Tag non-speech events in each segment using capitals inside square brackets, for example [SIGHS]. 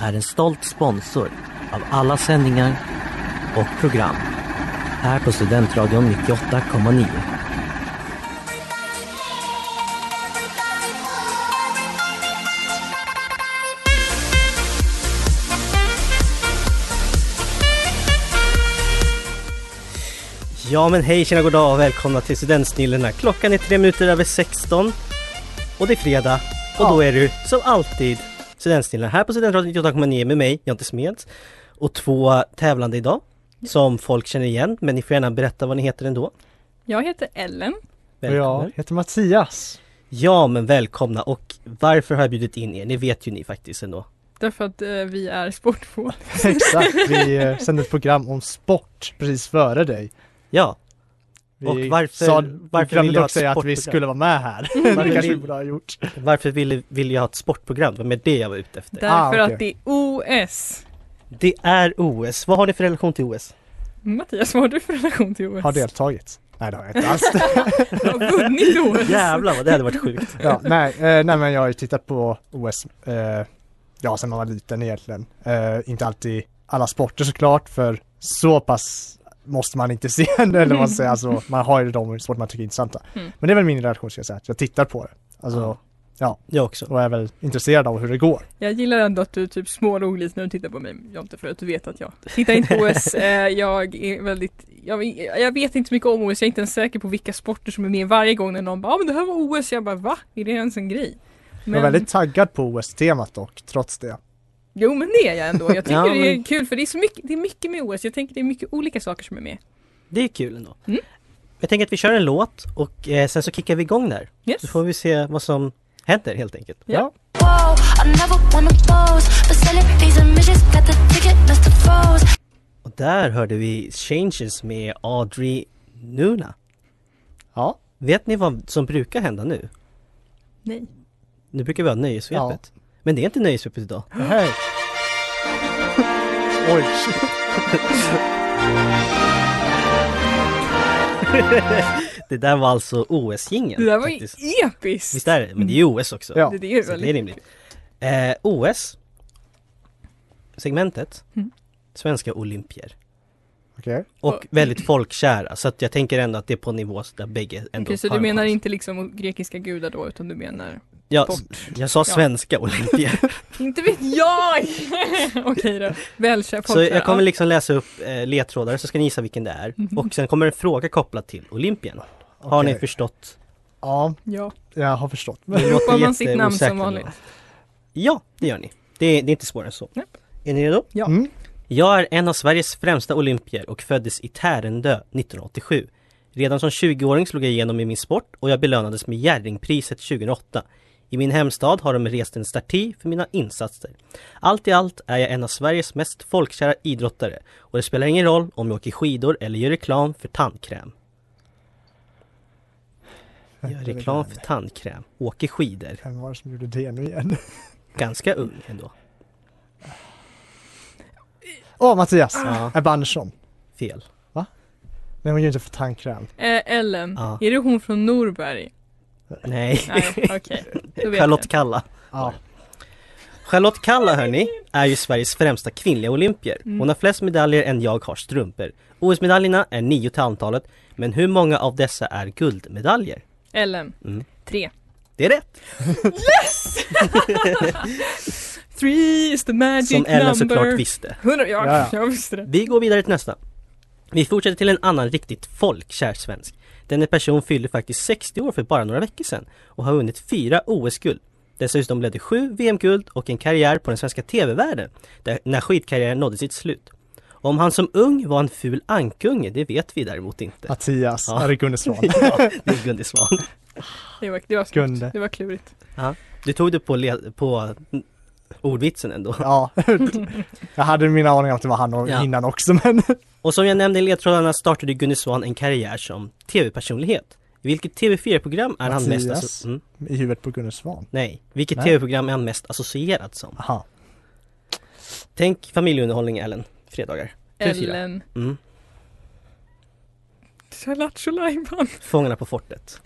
är en stolt sponsor av alla sändningar och program här på Studentradion 98,9. Ja men hej, tjena, goddag och välkomna till Studentsnillena. Klockan är tre minuter över 16 och det är fredag och då är du som alltid Studentsnillena här på Studentradion 98,9 med mig, Jonte Smeds och två tävlande idag som folk känner igen men ni får gärna berätta vad ni heter ändå. Jag heter Ellen. Och jag heter Mattias. Ja men välkomna och varför har jag bjudit in er? Det vet ju ni faktiskt ändå. Därför att eh, vi är sportfån. [LAUGHS] Exakt, vi eh, [LAUGHS] sände ett program om sport precis före dig. Ja, Vi Och varför- sa, varför glömde vill jag ha dock säga att vi skulle vara med här. [LAUGHS] Varför det kanske vi borde ha gjort. varför vill, vill jag ha ett sportprogram? Det var med det jag var ute efter. Därför Ah, okej. att det är OS. Det är OS. Vad har ni för relation till OS? Mattias, vad har du för relation till OS? Har deltagit. Nej det har jag inte alls. [LAUGHS] Jag har vunnit OS. Jävlar vad det hade varit sjukt. ja, nej, eh, nej men jag har ju tittat på OS, eh, ja sen man var liten egentligen. Eh, inte alltid alla sporter såklart för så pass måste man inte [LAUGHS] se det eller vad man säger, alltså [LAUGHS] man har ju de sporter man tycker är intressanta. Mm. Men det är väl min relation ska jag säga, att jag tittar på det. Alltså, Jag också. och är väl intresserad av hur det går. Jag gillar ändå att du typ smålog lite när du tittar på mig Jonte för att du vet att jag tittar inte på OS. [LAUGHS] Eh, jag är väldigt, jag, jag vet inte så mycket om OS, jag är inte ens säker på vilka sporter som är med varje gång när någon bara ah, men det här var OS, jag bara va? Är det ens en grej? Jag är väldigt taggad på OS-temat dock, trots det. Jo men det är jag ändå, jag tycker Ja, det är men- kul för det är så mycket, det är mycket med OS, jag tänker det är mycket olika saker som är med. Det är kul ändå. Mm. Jag tänker att vi kör en låt och eh, sen så kickar vi igång där. Yes. Så får vi se vad som händer helt enkelt. Ja. Froze. Och där hörde vi Changes med Audrey Nuna. Ja, Vet ni vad som brukar hända nu? Nej. Nu brukar vi ha nöjesvepet. Men det är inte nöjesvepet idag. [GASPS] hej! Oj, [LAUGHS] Det där var alltså OS-jingeln. Det där var ju episkt! Visst är det? Men det är ju OS också. Ja. Det, det är Så det är rimligt. Eh, OS Segmentet Mm. Svenska olympier okej. Och väldigt folkkära så att jag tänker ändå att det är på nivå där bägge ändå Okej, så du en menar inte liksom grekiska gudar då utan du menar Ja, s- jag sa svenska olympier [LAUGHS] Inte vet jag! [LAUGHS] Okej då, välkänd Så jag kommer liksom läsa upp eh, ledtrådar så ska ni gissa vilken det är Mhm. Och sen kommer en fråga kopplad till Olympien Har ni förstått? Ja, Ja, jag har förstått. Ropar man sitt namn som vanligt? Ja, det gör ni Det är, det är inte svårare än så Nej. Är ni redo? Ja. Mm. Jag är en av Sveriges främsta olympier och föddes i Tärendö 1987. Redan som 20-åring slog jag igenom i min sport och jag belönades med Jerringpriset 2008. I min hemstad har de rest en staty för mina insatser. Allt i allt är jag en av Sveriges mest folkkära idrottare och det spelar ingen roll om jag åker skidor eller gör reklam för tandkräm. Gör reklam för tandkräm, åker skidor. Vem var det som gjorde det nu igen? [LAUGHS] Ganska ung ändå. Åh Mattias! Ja, Ebba Andersson. fel. Men hon gör inte för tandkräm. Eh, Ellen, Ja. är det hon från Norberg? Nej. Nej, vet Charlotte jag. Kalla. Ja. Charlotte Kalla hörni, är ju Sveriges främsta kvinnliga olympier. Mm. Hon har flest medaljer än jag har strumpor. OS-medaljerna är nio till antalet, men hur många av dessa är guldmedaljer? Ellen, Mm. tre. Det är rätt! [LAUGHS] Three is the magic Som Ellen number. såklart visste. Hundra, ja, Ja, ja. jag visste det. Vi går vidare till nästa. Vi fortsätter till en annan riktigt folkkär svensk. Denne person fyllde faktiskt 60 år för bara några veckor sedan och har vunnit fyra OS-guld. Dessutom blev det sju VM-guld och en karriär på den svenska TV-världen, när skidkarriären nådde sitt slut. Om han som ung var en ful ankunge, det vet vi däremot inte. Mattias, Ja. ja. Gunde Svan. [LAUGHS] ja, det är Gunde Svan. Det var, det var. Det var klurigt. Du tog det på, på ordvitsen ändå. Ja, [LAUGHS] jag hade mina aningar om att det var han Ja. innan också men [LAUGHS] Och som jag nämnde i ledtrådarna startade Gunde Svan en karriär som TV-personlighet. Vilket TV4-program är han mest asso- mm, i huvudet på Gunde Svan. Nej, vilket. TV-program är han mest associerad som? Aha. Tänk familjeunderhållning Ellen, fredagar. TV4. Ellen. Mm. Lattjo Lajban. Fångarna på fortet.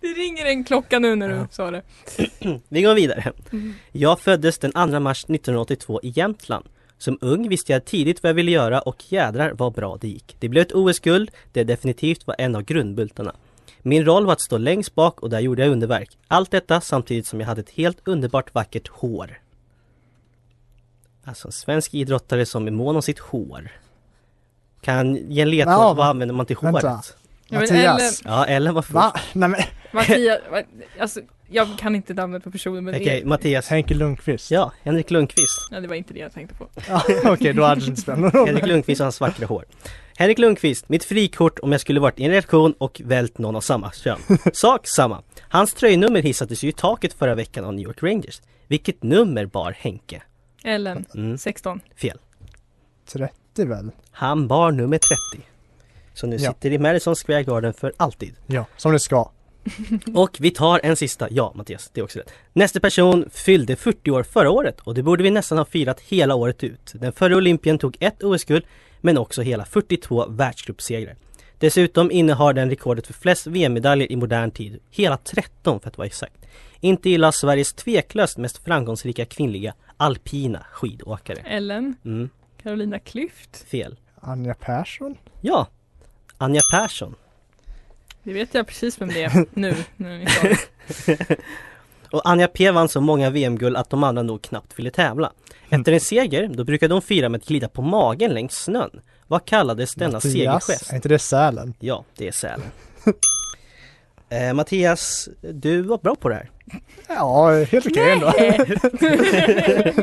Det ringer en klocka nu när du Ja. sa det. [CLEARS THROAT] Vi går vidare. Mm. Jag föddes den 2 mars 1982 i Jämtland. Som ung visste jag tidigt vad jag ville göra och jädrar vad bra det gick. Det blev ett OS-guld, det definitivt var en av grundbultarna. Min roll var att stå längst bak och där gjorde jag underverk. Allt detta samtidigt som jag hade ett helt underbart vackert hår. Alltså en svensk idrottare som är mån om sitt hår. Kan ge en ledtråd, Ja, vad använder man till vänta. håret? Ja, Mattias. Ja, Ellen var först. Va? Nej men [LAUGHS] Mattias, alltså jag kan inte namnet på personen men Okej, det, Mattias. Henke Lundqvist. Ja, Henrik Lundqvist. ja, det var inte det jag tänkte på. Ja, Okej, då hade det inte spelat någon roll. Henrik Lundqvist och hans vackra hår. Henrik Lundqvist, mitt frikort om jag skulle varit i en redaktion och vält någon av samma kön. [LAUGHS] Sak samma. Hans tröjnummer hissades ju i taket förra veckan av New York Rangers. Vilket nummer bar Henke? Ellen, Mm, 16. fel. 30 väl? Han bar nummer 30. Så nu Ja. sitter i Madison Square Garden för alltid. Ja, som det ska. [LAUGHS] Och vi tar en sista. Ja, Mattias, det är också rätt. Nästa person fyllde 40 år förra året och det borde vi nästan ha firat hela året ut. Den förra Olympien tog ett OS-guld men också hela 42 världscupsegrar. Dessutom innehar den rekordet för flest VM-medaljer i modern tid. Hela 13 för att vara exakt. Inte illa Sveriges tveklöst mest framgångsrika kvinnliga alpina skidåkare. Ellen, Mm, Carolina Klüft. fel. Anja Persson? Ja, Anja Persson. Det vet jag precis vem det är nu. det. [LAUGHS] Och Anja P vann så många VM-guld att de andra nog knappt ville tävla. Efter en seger, då brukade de fira med att glida på magen längs snön. Vad kallades denna segergest? är inte det Sälen? Ja, det är Sälen. [LAUGHS] eh, Mattias, du var bra på det här. Ja, helt okej ändå. [LAUGHS]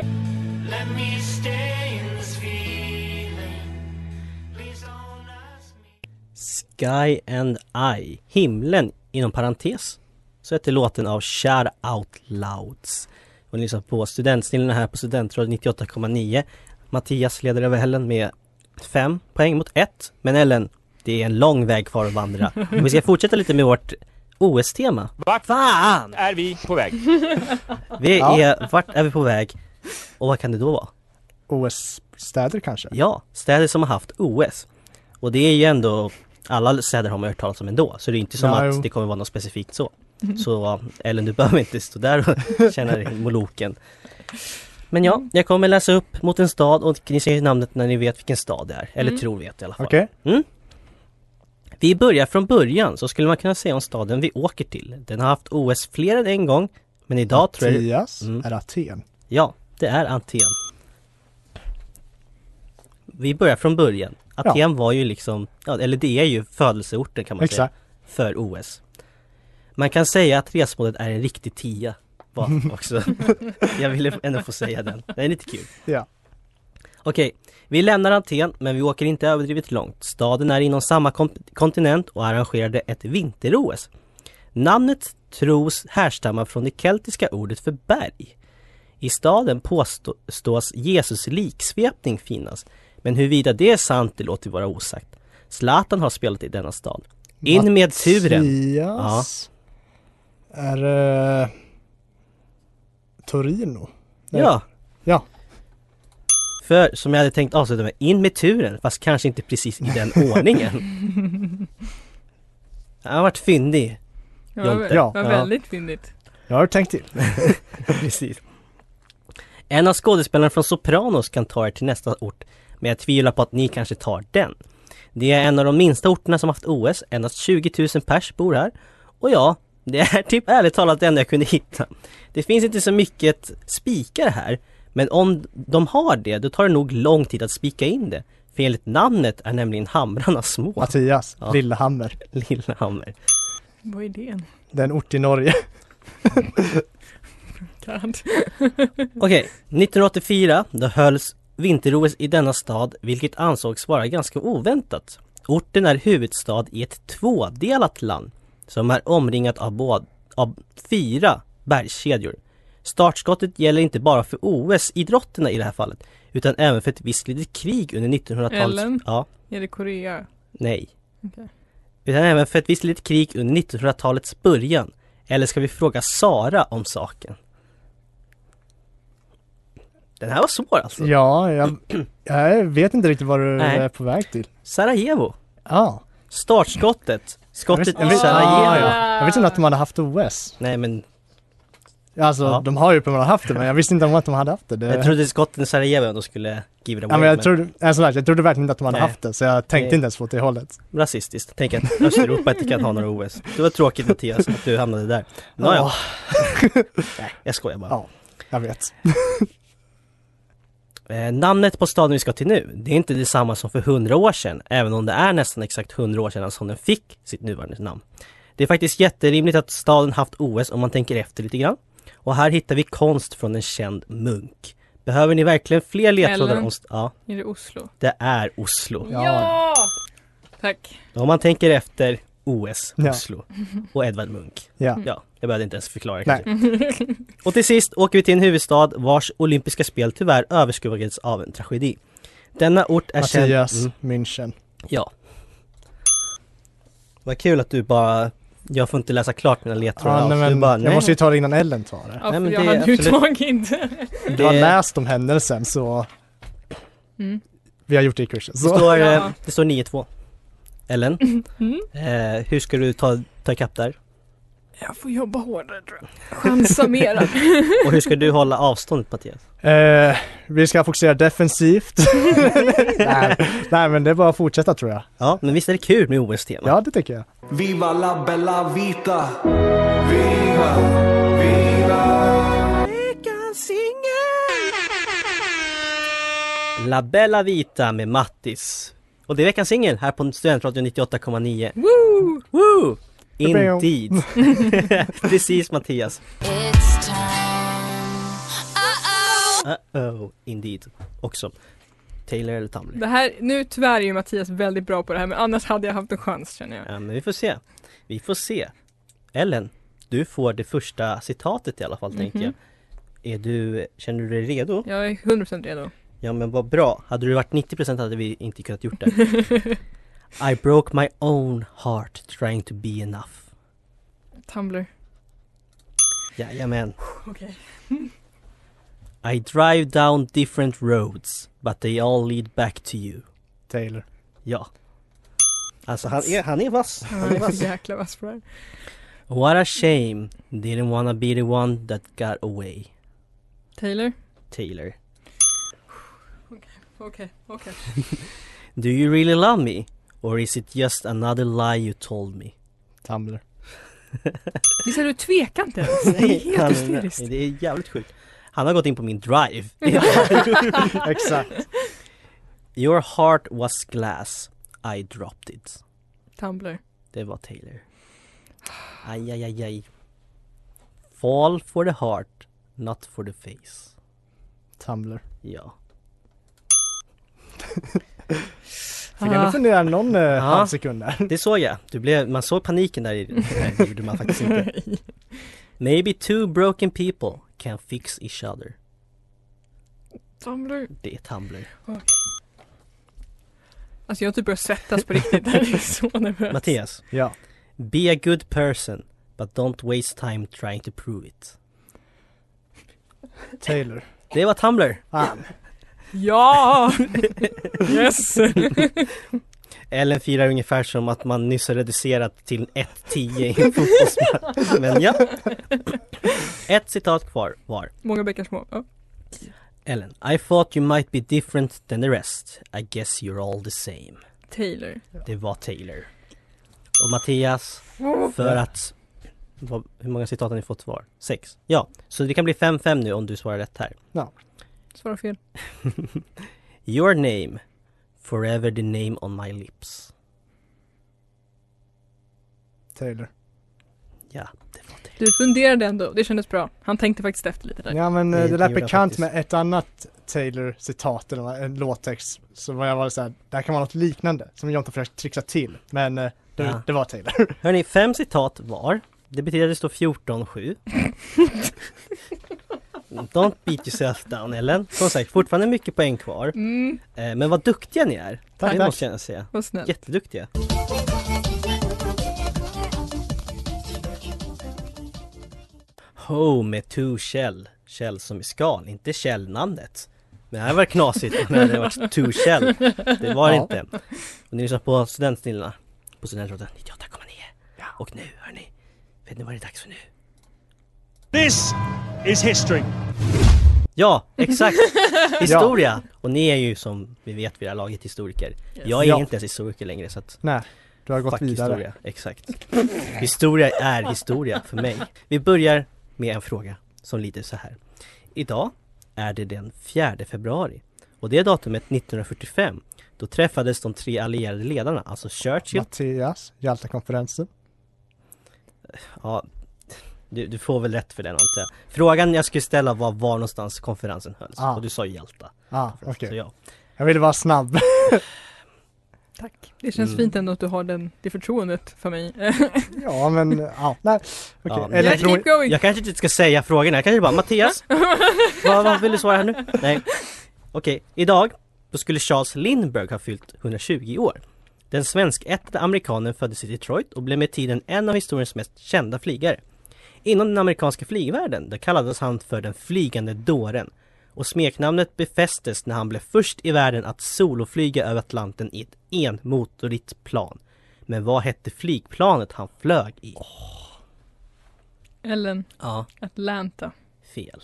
Sky and I, himlen inom parentes. Så heter låten av Shout Out Louds. Och ni lyssnar på Studentsnillena här på Studentradion 98,9. Mattias leder över Ellen med fem poäng mot ett. Men Ellen, det är en lång väg kvar att vandra. Och vi ska fortsätta lite med vårt OS-tema. Vart Fan! är vi på väg? [LAUGHS] Vi Ja. är, vart är vi på väg? Och vad kan det då vara? OS-städer kanske? Ja, städer som har haft OS. Och det är ju ändå, alla städer har man hört talas om ändå. Så det är inte som jo. att det kommer vara något specifikt så. Så Ellen, du behöver inte stå där och [LAUGHS] känna dig moloken. Men ja, jag kommer läsa upp mot en stad och ni säger namnet när ni vet vilken stad det är. Eller Mm. tror vet i alla fall. Okej. Vi börjar från början så skulle man kunna säga om staden vi åker till. Den har haft OS fler än en gång. Men idag tror jag... Mattias Mm. är Aten. Ja, det är Aten. Vi börjar från början. Aten var ju liksom, ja, eller det är ju födelseorten kan man Exakt. säga, för OS. Man kan säga att resmålet är en riktig tia. Var [LAUGHS] också. Jag ville ändå få säga den. Det är lite kul. Ja. Okej, vi lämnar Aten men vi åker inte överdrivet långt. Staden är inom samma kon- kontinent och arrangerade ett vinter-OS. Namnet tros härstamma från det keltiska ordet för berg. I staden påstås Jesus liksvepning finnas, men huruvida det är sant det låter vara osagt. Zlatan har spelat i denna stad. In med turen! Mattias är det Torino? Nej. Ja! Ja. För som jag hade tänkt avsluta med, in med turen, fast kanske inte precis i den [LAUGHS] ordningen. Han har varit fyndig. Det var, Jonte. Ja. var Ja. väldigt fyndigt. Jag har tänkt till. [LAUGHS] Precis. En av skådespelarna från Sopranos kan ta er till nästa ort, men jag tvivlar på att ni kanske tar den. Det är en av de minsta orterna som haft OS, endast 20 000 pers bor här. Och ja, det är typ ärligt talat det enda jag kunde hitta. Det finns inte så mycket spikar här, men om de har det, då tar det nog lång tid att spika in det. För enligt namnet är nämligen hamrarna små. Mattias, Ja. Lillehammer. Lillehammer. Vad är det? Det är en ort i Norge. [LAUGHS] Okej, [LAUGHS] 1984 då hölls vinter-OS i denna stad vilket ansågs vara ganska oväntat. Orten är huvudstad i ett tvådelat land som är omringat av, båd, av fyra bergskedjor. Startskottet gäller inte bara för OS-idrotterna i det här fallet utan även för ett visst litet krig under 1900-talet. Ellen? Ja, Är det Korea? nej. Okej. Utan även för ett visst litet krig under 1900-talets början. Eller ska vi fråga Sara om saken? Den här var svår alltså. Ja, jag, jag vet inte riktigt vad du Nej. är på väg till. Sarajevo. Ja. Startskottet. Skottet jag i vet, Sarajevo. ah, ja. Jag visste inte att de hade haft OS. Nej men Alltså Ja. de har ju uppenbarligen haft det men jag visste inte om att de hade haft det. det... jag trodde skotten i Sarajevo ändå skulle give it away. ja, men jag, trodde, alltså, jag trodde verkligen inte att de hade Nej. haft det så jag tänkte Nej. inte ens på det hållet. Rasistiskt. Tänk att Östeuropa inte kan ha några OS. Det var tråkigt Mattias att du hamnade där. Nåja. [LAUGHS] Nej, jag skojar bara. Ja. Jag vet. [LAUGHS] Eh, namnet på staden vi ska till nu, det är inte detsamma som för 100 år sedan, även om det är nästan exakt 100 år sedan som den fick sitt nuvarande namn. Det är faktiskt jätterimligt att staden haft OS om man tänker efter lite grann. Och här hittar vi konst från en känd munk. Behöver ni verkligen fler ledtrådar Ellen? om... Ja, Är det Oslo? det är Oslo. Ja. Tack. Om man tänker efter OS, Ja. Oslo och Edvard Munch. Ja. Ja, jag behövde inte ens förklara kanske. Och till sist åker vi till en huvudstad vars olympiska spel tyvärr överskuggades av en tragedi. Denna ort är känd... Mattias Mm, München. ja. Vad kul att du bara... Jag får inte läsa klart mina ledtrådar nej, Du men bara, jag nej. måste ju ta det innan Ellen tar det. Ja, Nej, men jag det hade ju absolut- tagit. Du har Det- läst om händelsen så Mm. vi har gjort det i kursen. Det Så. står, eh, Ja. det står 9-2. Ellen, [LAUGHS] Mm. eh, hur ska du ta, ta ikapp där? Jag får jobba hårdare tror jag. [LAUGHS] Chansa mera. [LAUGHS] Och hur ska du hålla avståndet Mattias? Eh, vi ska fokusera defensivt. [LAUGHS] nej, nej men det är bara att fortsätta tror jag. Ja, men visst är det kul med OS-tema? Ja det tycker jag. Viva la bella vita. Viva, viva. La Bella Vita med Mattis. Och det är veckans singel här på Studentradion 98,9. Woo! Woo! Indeed! [LAUGHS] Precis Mattias. It's time. Uh-oh. Uh-oh, indeed. Också. Taylor eller Tumblr. Det här, nu tyvärr är ju Mattias väldigt bra på det här men annars hade jag haft en chans känner jag. Ja, men vi får se. Vi får se. Ellen, du får det första citatet i alla fall tänker jag. Är du, känner du dig redo? Jag är 100% redo. Ja men vad bra. Hade du varit 90% hade vi inte kunnat gjort det. [LAUGHS] I broke my own heart trying to be enough. Tumblr. Jajamän. [SIGHS] Okay. [LAUGHS] I drive down different roads but they all lead back to you. Taylor. Ja. Alltså han är, han är vass. Han Han är är vass. jäkla vass på det här. What a shame. Didn't wanna be the one that got away. Taylor. Taylor. [SIGHS] Okej, okej. [LAUGHS] Do you really love me? Or is it just another lie you told me? Tumblr. [LAUGHS] Visst är du tvekar inte ens? [LAUGHS] Det är helt hysteriskt. Det är jävligt sjukt. Han har gått in på min drive. [LAUGHS] Exakt. Your heart was glass. I dropped it. Tumblr. Det var Taylor. Aj, aj, aj, aj. Fall for the heart, not for the face. Tumblr. Ja. Fick ändå fundera någon eh, Ja. halv sekund där. Det såg jag. Du blev, man såg paniken där i [LAUGHS] Nej, det gjorde man faktiskt inte. [LAUGHS] Maybe two broken people can fix each other. Tumblr. Det är Tumblr. Alltså jag typ börjat svettas på riktigt. [LAUGHS] Det här är så nervöst. Mattias. Ja. Be a good person, but don't waste time trying to prove it. Taylor. Det var Tumblr. Fan. Ja! Yes! [LAUGHS] Ellen firar ungefär som att man nyss har reducerat till 1-10 i en fotbollsmatch. Men ja. Ett citat kvar var. Många bäckar små. Ja. Ellen. I thought you might be different than the rest. I guess you're all the same. Taylor. Det var Taylor. Och Mattias, för att... Vad, hur många citat har ni fått var? Sex? Ja, så det kan bli 5-5 nu om du svarar rätt här. Svara fel. [LAUGHS] Your name Forever the name on my lips. Taylor. Ja, det var det. Du funderade ändå, det kändes bra. Han tänkte faktiskt efter lite där. Ja men Det- eh, det det lät bekant med ett annat Taylor-citat eller en låttext. Så var jag var såhär, det här kan vara något liknande som jag inte försökt trixa till. Men eh, det, Ja. det var Taylor. Hörni, fem citat var. Det betyder att det står 14-7. [LAUGHS] Don't beat yourself down Ellen. Som sagt, fortfarande mycket poäng kvar. Mm, Eh, men vad duktiga ni är. Tack, det tack. måste jag säga. vad snällt. Jätteduktiga. Home med two shell. Shell som i skal, inte shell-namnet. Men det här var knasigt när det var two shell. Det var det Ja. inte. Och ni lyssnar på Studentsnillena på Studentradion 98,9. Och nu hörni, vet ni vad det är dags för nu? This is history. Ja, exakt! [LAUGHS] Historia! Och ni är ju som vi vet vid det här laget historiker. Jag är Ja. inte ens historiker längre så att Nej, du har gått Fuck vidare. historia, exakt. Historia är historia för mig. Vi börjar med en fråga som lyder så här. Idag är det den 4 februari och det är datumet 1945. Då träffades de tre allierade ledarna, alltså Churchill, Mattias, Jalta-konferensen. ja, du, du får väl rätt för den antar jag. Frågan jag skulle ställa var var någonstans konferensen hölls Ah. och du sa Jalta. Ah. Så ja. Jag ville vara snabb. [LAUGHS] Tack. Det känns Mm. fint ändå att du har den, det förtroendet för mig. [LAUGHS] ja men, ja, nej. Okej, Ja, eller keep going! Jag kanske inte ska säga frågorna, jag kanske bara Mattias, [LAUGHS] vad, vad vill du svara här nu? Nej. Okej, idag då skulle Charles Lindbergh ha fyllt 120 år. Den svenskättade amerikanen föddes i Detroit och blev med tiden en av historiens mest kända flygare. Inom den amerikanska flygvärlden där kallades han för den flygande dåren och smeknamnet befästes när han blev först i världen att soloflyga över Atlanten i ett enmotorigt plan. Men vad hette flygplanet han flög i? Ellen, Ja, Atlanta. fel.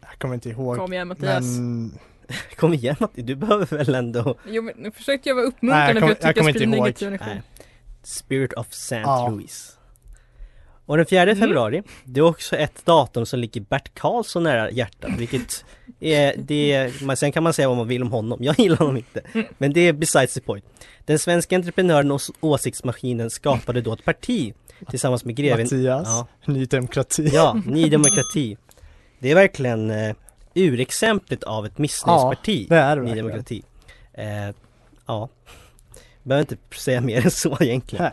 Jag kommer inte ihåg. Kom igen Mattias. Men, [LAUGHS] Kom igen Matti, du behöver väl ändå Jo men nu försökte jag vara Nej, uppmuntrande jag för jag kom- tyckte jag jag, kommer skulle negativ energi. Nej. Spirit of St. Ja. Louis Och den 4 Mm. februari Det är också ett datum som ligger Bert Karlsson nära hjärtat Vilket är, det Sen kan man säga vad man vill om honom, jag gillar honom inte Men det är besides the point Den svenska entreprenören och åsiktsmaskinen skapade då ett parti Tillsammans med greven Mattias, Ja. Ny Demokrati. Ja, Ny Demokrati Det är verkligen eh, urexemplet av ett missnöjesparti det är det Ny. Demokrati eh, Ja Behöver inte säga mer än så egentligen Nej.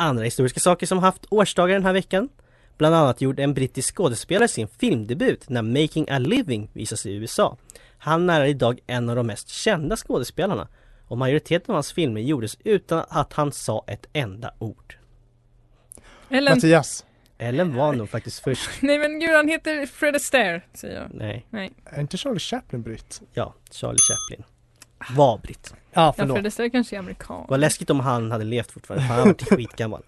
Andra historiska saker som haft årsdagar den här veckan. Bland annat gjorde en brittisk skådespelare sin filmdebut när Making a Living visas i USA Han är idag en av de mest kända skådespelarna och majoriteten av hans filmer gjordes utan att han sa ett enda ord. Ellen, Mattias, Ellen var nog faktiskt först. [LAUGHS] Nej men gud han heter Fred Astaire säger jag. Nej, är inte Charlie Chaplin britt? ja, Charlie Chaplin Var britt Ja, Ja förlåt. Fred Astaire kanske är amerikan. Vad läskigt om han hade levt fortfarande, för han var [LAUGHS] skitgammal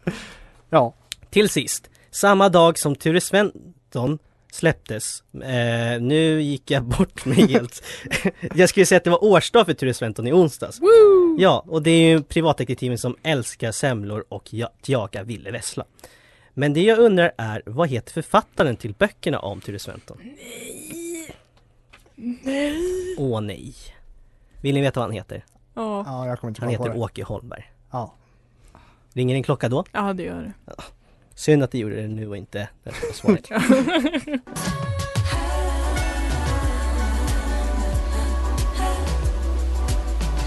Ja, Till sist, samma dag som Ture Sventon släpptes eh, Nu gick jag bort mig helt [LAUGHS] Jag skulle säga att det var årsdag för Ture Sventon i onsdags Woo! Ja, och det är ju privatdetektiven som älskar semlor och ja- jagar Ville Vessla Men det jag undrar är, vad heter författaren till böckerna om Ture Sventon? Nej! Nej! Åh nej! Vill ni veta vad han heter? Ja, ja jag kommer inte Han heter. Åke Holmberg Ja. Ringer en klocka då? ja det gör det. Synd att det gjorde det nu och inte när det var svaret [LAUGHS]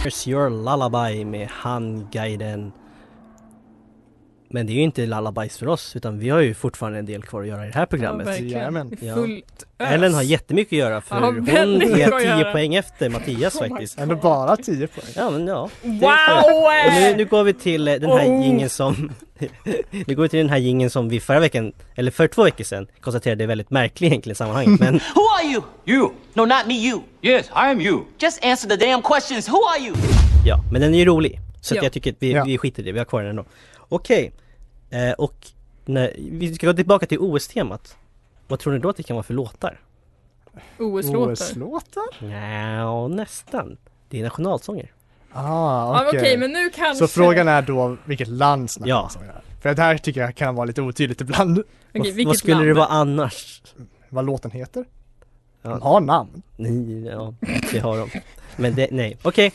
Here's your lullaby med handguiden Men det är ju inte lullabies för oss utan vi har ju fortfarande en del kvar att göra i det här programmet Ja, verkligen. Ja. fullt ös. Ellen har jättemycket att göra för har hon är mycket att 10 göra. poäng efter Mattias [LAUGHS] Oh faktiskt Ändå bara 10 poäng. Ja men ja Wow! Nu, nu går vi till eh, den här Oh. gingen som [LAUGHS] Nu går vi till den här gingen som vi förra veckan, eller för två veckor sedan konstaterade är väldigt märklig egentligen i sammanhanget men [LAUGHS] Who are you? You. No, not me, you. Yes, I am you. Just answer the damn questions. Who are you? Ja, men den är ju rolig. Så Ja. jag tycker att vi, Ja. vi skiter i det, vi har kvar den ändå. Okej, eh, och när, vi ska gå tillbaka till OS-temat. Vad tror ni då att det kan vara för låtar? OS-låtar. OS-låtar? Nja, nästan. Det är nationalsånger. Ah, Ja, okej. Okej men nu kanske. Så frågan är då vilket lands Ja. nationalsång det är? För det här tycker jag kan vara lite otydligt ibland. Vad, vilket vad skulle land? det vara annars? Vad låten heter? De har namn. Nej, ja, det har de. Men det, nej, okej.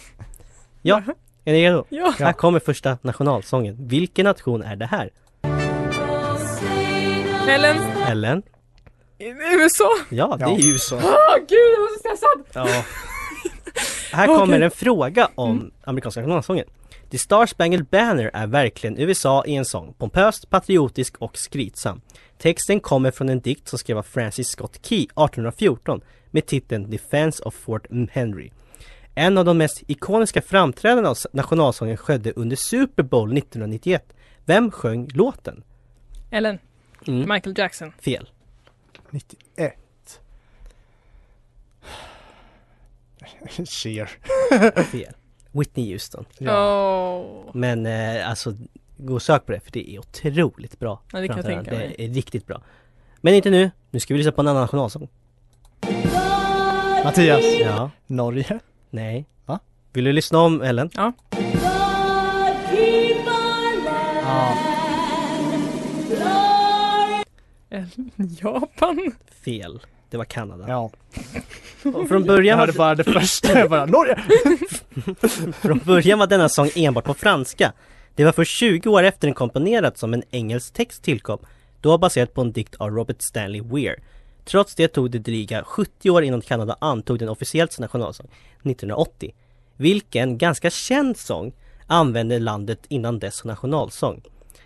Ja, är ni redo? Ja. Här kommer första nationalsången. Vilken nation är det här? Ellen, Ellen? USA. Ja, det är USA. Åh gud, jag var så stressad. Ja. Här kommer en fråga om amerikanska nationalsången. The Star Spangled Banner är verkligen USA i en sång. Pompöst, patriotisk och skrytsam. Texten kommer från en dikt som skrev av Francis Scott Key 1814 med titeln Defense of Fort Henry. En av de mest ikoniska framträdandena av nationalsången skedde under Super Bowl 1991. Vem sjöng låten? Ellen, Mm. Michael Jackson. Fel. 91. [SIGHS] Cher. [LAUGHS] Fel. Whitney Houston. Åh. Men eh, alltså, gå och sök på det för det är otroligt bra. Ja, det kan jag tänka mig. Det är riktigt bra. Men inte nu. Nu ska vi lyssna på en annan nationalsång. Mattias. Ja. Norge. Nej. Va? Vill du lyssna om Ellen? Ja. Ja. [LAUGHS] Japan. Fel. Det var Kanada. ja. Och från början, var, bara det första. Jag bara Norge! [LAUGHS] från början var denna sång enbart på franska. Det var först 20 år efter den komponerats som en engelsk text tillkom. Då baserat på en dikt av Robert Stanley Weir. Trots det tog det dryga 70 år innan Kanada antog den officiellt som nationalsång 1980. Vilken ganska känd sång använde landet innan dess som nationalsång.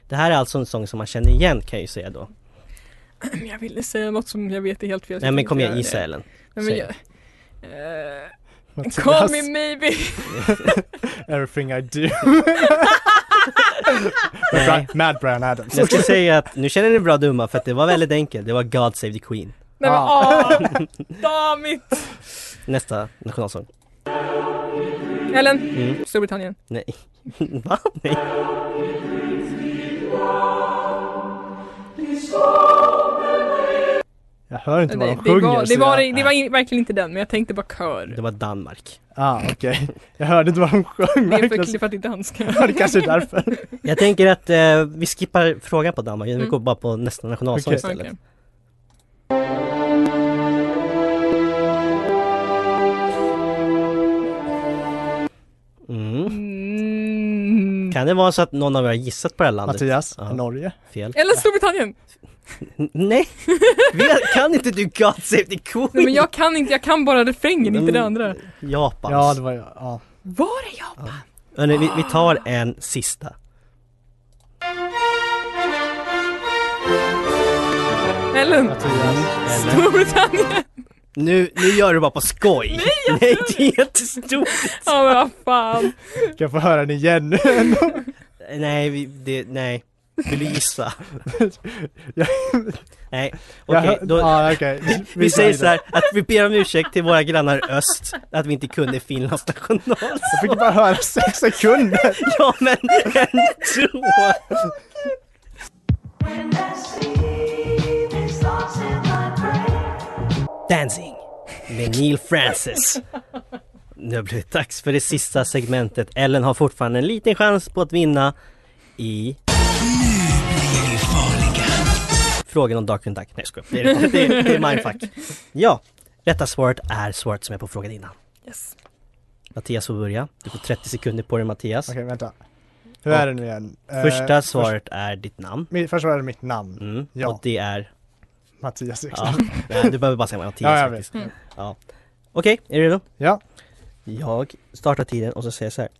Det här är alltså en sång som man känner igen kan jag ju säga då. [CLEARS THROAT] Jag ville säga något som jag vet är helt fel. Nej men kom igen, gissa. Ellen. Nej, men jag, Eh, Mattias. call me maybe. [LAUGHS] Everything I do. [LAUGHS] Nej. Mad Brian Adams. Jag ska säga att nu känner ni bra dumma för att det var väldigt enkelt. Det var God Save the Queen. Nej men Ah. åh, [LAUGHS] dammit. Nästa nationalsång. Ellen, Mm. Storbritannien. Nej. Va? Nej. Jag hör inte vad de det, sjunger. var, så det, var, jag... det var in, verkligen inte den men jag tänkte bara kör. Det var Danmark. Ah, okej. [LAUGHS] Jag hörde inte vad de sjöng Det är för, det för att det är danska. Ja, det kanske är därför. [LAUGHS] Jag tänker att eh, vi skippar frågan på Danmark. Vi Mm. går bara på nästa nationalsång Okej. istället. Okej. Mm. Mm. Kan det vara så att någon av er har gissat på det här landet? Mattias, Ja. Norge. Fel. Eller Storbritannien. Nej! Kan inte du God Save the Queen? Nej men jag kan inte, jag kan bara refrängen, inte det Mm. andra. Japans. Ja, det var jag. Ja. Var är jag? Hörrni, vi, vi tar en sista. Ellen? Storbritannien. Nu, nu gör du bara på skoj! Nej, Nej det är jättestort! Ja men vad fan. Kan jag få höra den igen? [LAUGHS] Nej, vi, det, nej. Vill du gissa? Jag- Nej, Jag okej, hör- då, Ja, okej. vi säger så här att vi ber om ursäkt till våra grannar öst att vi inte kunde Finlands nationalsång. Jag fick bara höra sex sekunder. Ja men ändå! Dancing med Neil Francis. Nu har det blivit dags för det sista segmentet. Ellen har fortfarande en liten chans på att vinna i... Frågan om Darkwing Duck. Nej jag skojar. Det är, det, är, det är mindfuck. Ja, rätta svaret är svaret som är på frågan innan. Yes. Mattias får börja. Du får 30 sekunder på dig Mattias. Okej, vänta. Hur är det nu igen? Eh, Första först- svaret är ditt namn. mi- Först var det mitt namn. Mm. Ja. Och det är... Mattias Ja, Ekström. nej, du behöver bara säga Mattias [LAUGHS] Ja, jag faktiskt. vet. Ja. Okej, är du redo? Ja. Jag startar tiden och så säger jag så här.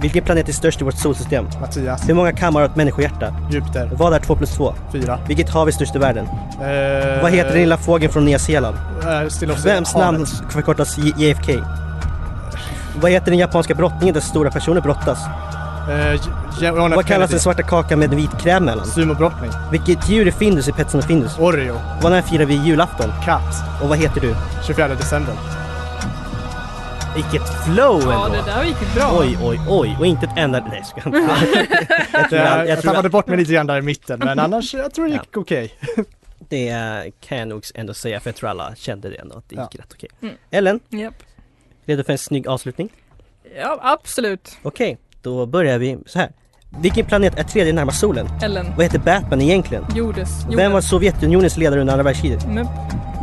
Vilken planet är störst i vårt solsystem? Mattias. Hur många kammare har ett människohjärta? Jupiter. Vad är 2 plus 2? Fyra. Vilket hav är störst i världen? Eh, Vad heter den lilla fågeln från Nya Zeeland? Uh, Stilla Vems namn förkortas JFK? Vad heter den japanska brottningen där stora personer brottas? Uh, Vad kallas den svarta kakan med vit kräm mellan? Sumobrottning. Vilket djur är Findus i Petsen och Findus? Oreo. Vad när firar vi julafton? Katt. Och vad heter du? 24 december. Vilket flow Ja ändå! det där gick bra. Oj, oj, oj! Och inte ett enda... Nej, ska jag inte. [LAUGHS] jag tror, Jag, jag, tappade bort mig lite grann där i mitten men annars, jag tror det gick okej. [LAUGHS] det eh, kan jag nog ändå säga för jag tror alla kände det ändå att det gick Ja. rätt okej. Mm. Ellen, Japp. redo för en snygg avslutning? Ja absolut. Okej, då börjar vi så här. Vilken planet är tredje närmast solen? Ellen. Vad heter Batman egentligen? Jordes. Vem var Sovjetunionens ledare under andra världskriget? Mupp.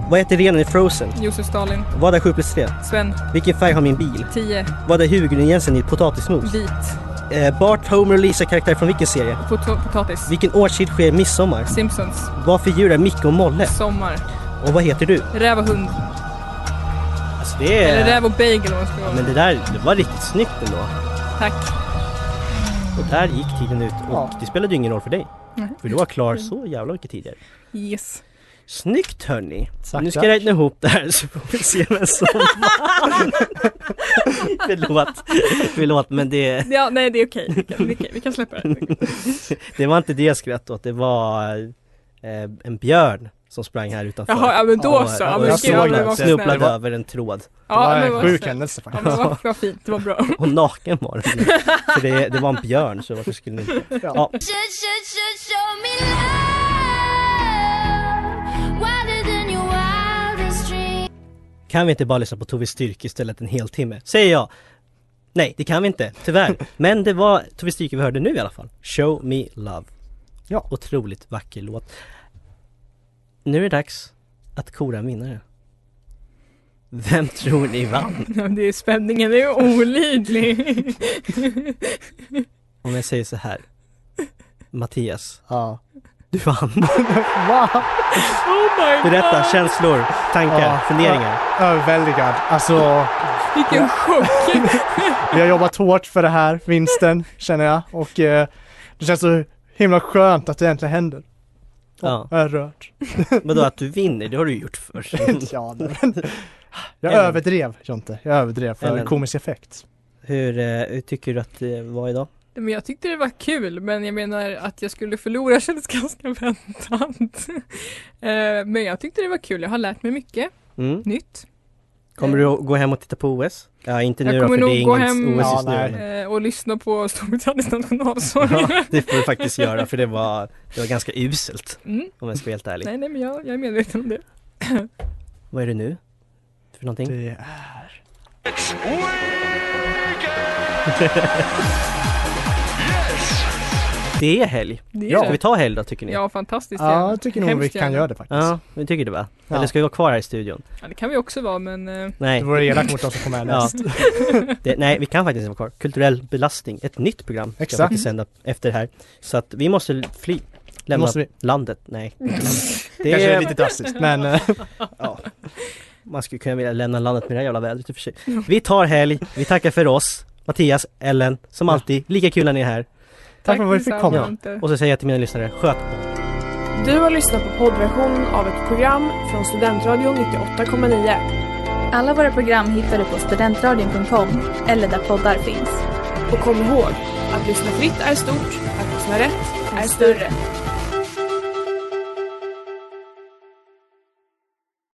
Vad heter renen i Frozen? Josef Stalin. Vad är 7 plus 3? Sven. Vilken färg har min bil? 10. Vad är huvudingrediensen i potatismos? Vit. Eh, Bart, Homer och Lisa karaktär från vilken serie? Pot- potatis. Vilken årstid sker midsommar? Simpsons. Vad för djur är Micke och Molle? Sommar. Och vad heter du? Räv och hund. Alltså det är... Eller räv och bagel om man ska vara. Men det där, det var riktigt snyggt ändå. Tack. Och där gick tiden ut och Ja. det spelade ju ingen roll för dig. Nej. För du var klar så jävla mycket tidigare. Yes. Snyggt hörni! Nu ska jag räkna ihop det här så får vi se vem som vann. [LAUGHS] [LAUGHS] Förlåt, förlåt men det, Ja, nej det är okej. Vi, kan, vi, kan, vi kan släppa det. [LAUGHS] det var inte det jag skrattade åt, det var eh, en björn som sprang här utanför. Jaha, ja men då Och- så. Ja, men jag ja, såg men det. vad snubblade snällt. över en tråd. Det Ja, var men en vad sjuk händelse Ja faktiskt. men vad, vad fint, det var bra. [LAUGHS] Och naken var den. För det, det var en björn så varför skulle ni inte? Ja, kan vi inte bara lyssna på Tove Styrke istället en hel timme? Säger jag! Nej, det kan vi inte, tyvärr. [LAUGHS] Men det var Tove Styrke vi hörde nu i alla fall. Show Me Love. Ja. Otroligt vacker låt. Nu är det dags att kora vinnare. Vem tror ni vann? [LAUGHS] Ja, det är spänningen är olidlig. [LAUGHS] Om jag säger så här. Mattias, Ja. du vann. [LAUGHS] Wow. Oh my Berätta, god. känslor, tankar, Ja. funderingar. Överväldigad. Alltså, Vilken chock. vi har jobbat hårt för det här, vinsten, känner jag. Och eh, det känns så himla skönt att det äntligen händer. Ja. Jag är rörd. Vadå [LAUGHS] att du vinner, det har du gjort förr. [LAUGHS] ja, men jag Ellen. överdrev, Jonte. Jag överdrev för Ellen. komisk effekt. Hur, eh, hur tycker du att det var idag? Men jag tyckte det var kul, men jag menar att jag skulle förlora [LAUGHS] kändes ganska väntat. Eh, men jag tyckte det var kul, jag har lärt mig mycket Mm. nytt. Kommer du att gå hem och titta på OS? Ja, inte nu då, för det är inget hem- OS Ja, just nu. nej. men- Eh, och lyssna på Storbritanniens nationalsång. Ja, det får du faktiskt göra för det var, det var ganska uselt Mm. om jag ska vara helt ärlig. Nej, nej, men jag, jag är medveten om det. [CLEARS THROAT] Vad är det nu? För någonting? Det är... [LAUGHS] Det är helg. det är Ja. Ska vi ta helg då tycker ni? Ja, fantastiskt Ja, jag tycker nog vi kan gärna. göra det faktiskt. Ja, vi tycker det va? Ja. Eller ska vi vara kvar här i studion? Ja, det kan vi också vara, men eh, Nej, Det vore elakt mot de som kommer Ja. härnäst. [LAUGHS] det, nej vi kan faktiskt inte vara kvar. Kulturell belastning, ett nytt program ska Exakt. faktiskt sända efter det här. Så att vi måste fly. Lämna Måste vi? landet. Nej. [LAUGHS] inte landet. Det Kanske är, lite drastiskt men eh, [LAUGHS] ja. Man skulle kunna vilja lämna landet med det här jävla vädret i och för sig. Vi tar helg, vi tackar för oss. Mattias, Ellen, som Ja. alltid, lika kul när ni är här. Tack för att vi fick komma. Och så säger jag till mina lyssnare, sköt om. Du har lyssnat på poddversion av ett program från Studentradion 98,9. Alla våra program hittar du på studentradion.com eller där poddar finns. Och kom ihåg, att lyssna fritt är stort, att lyssna rätt är större.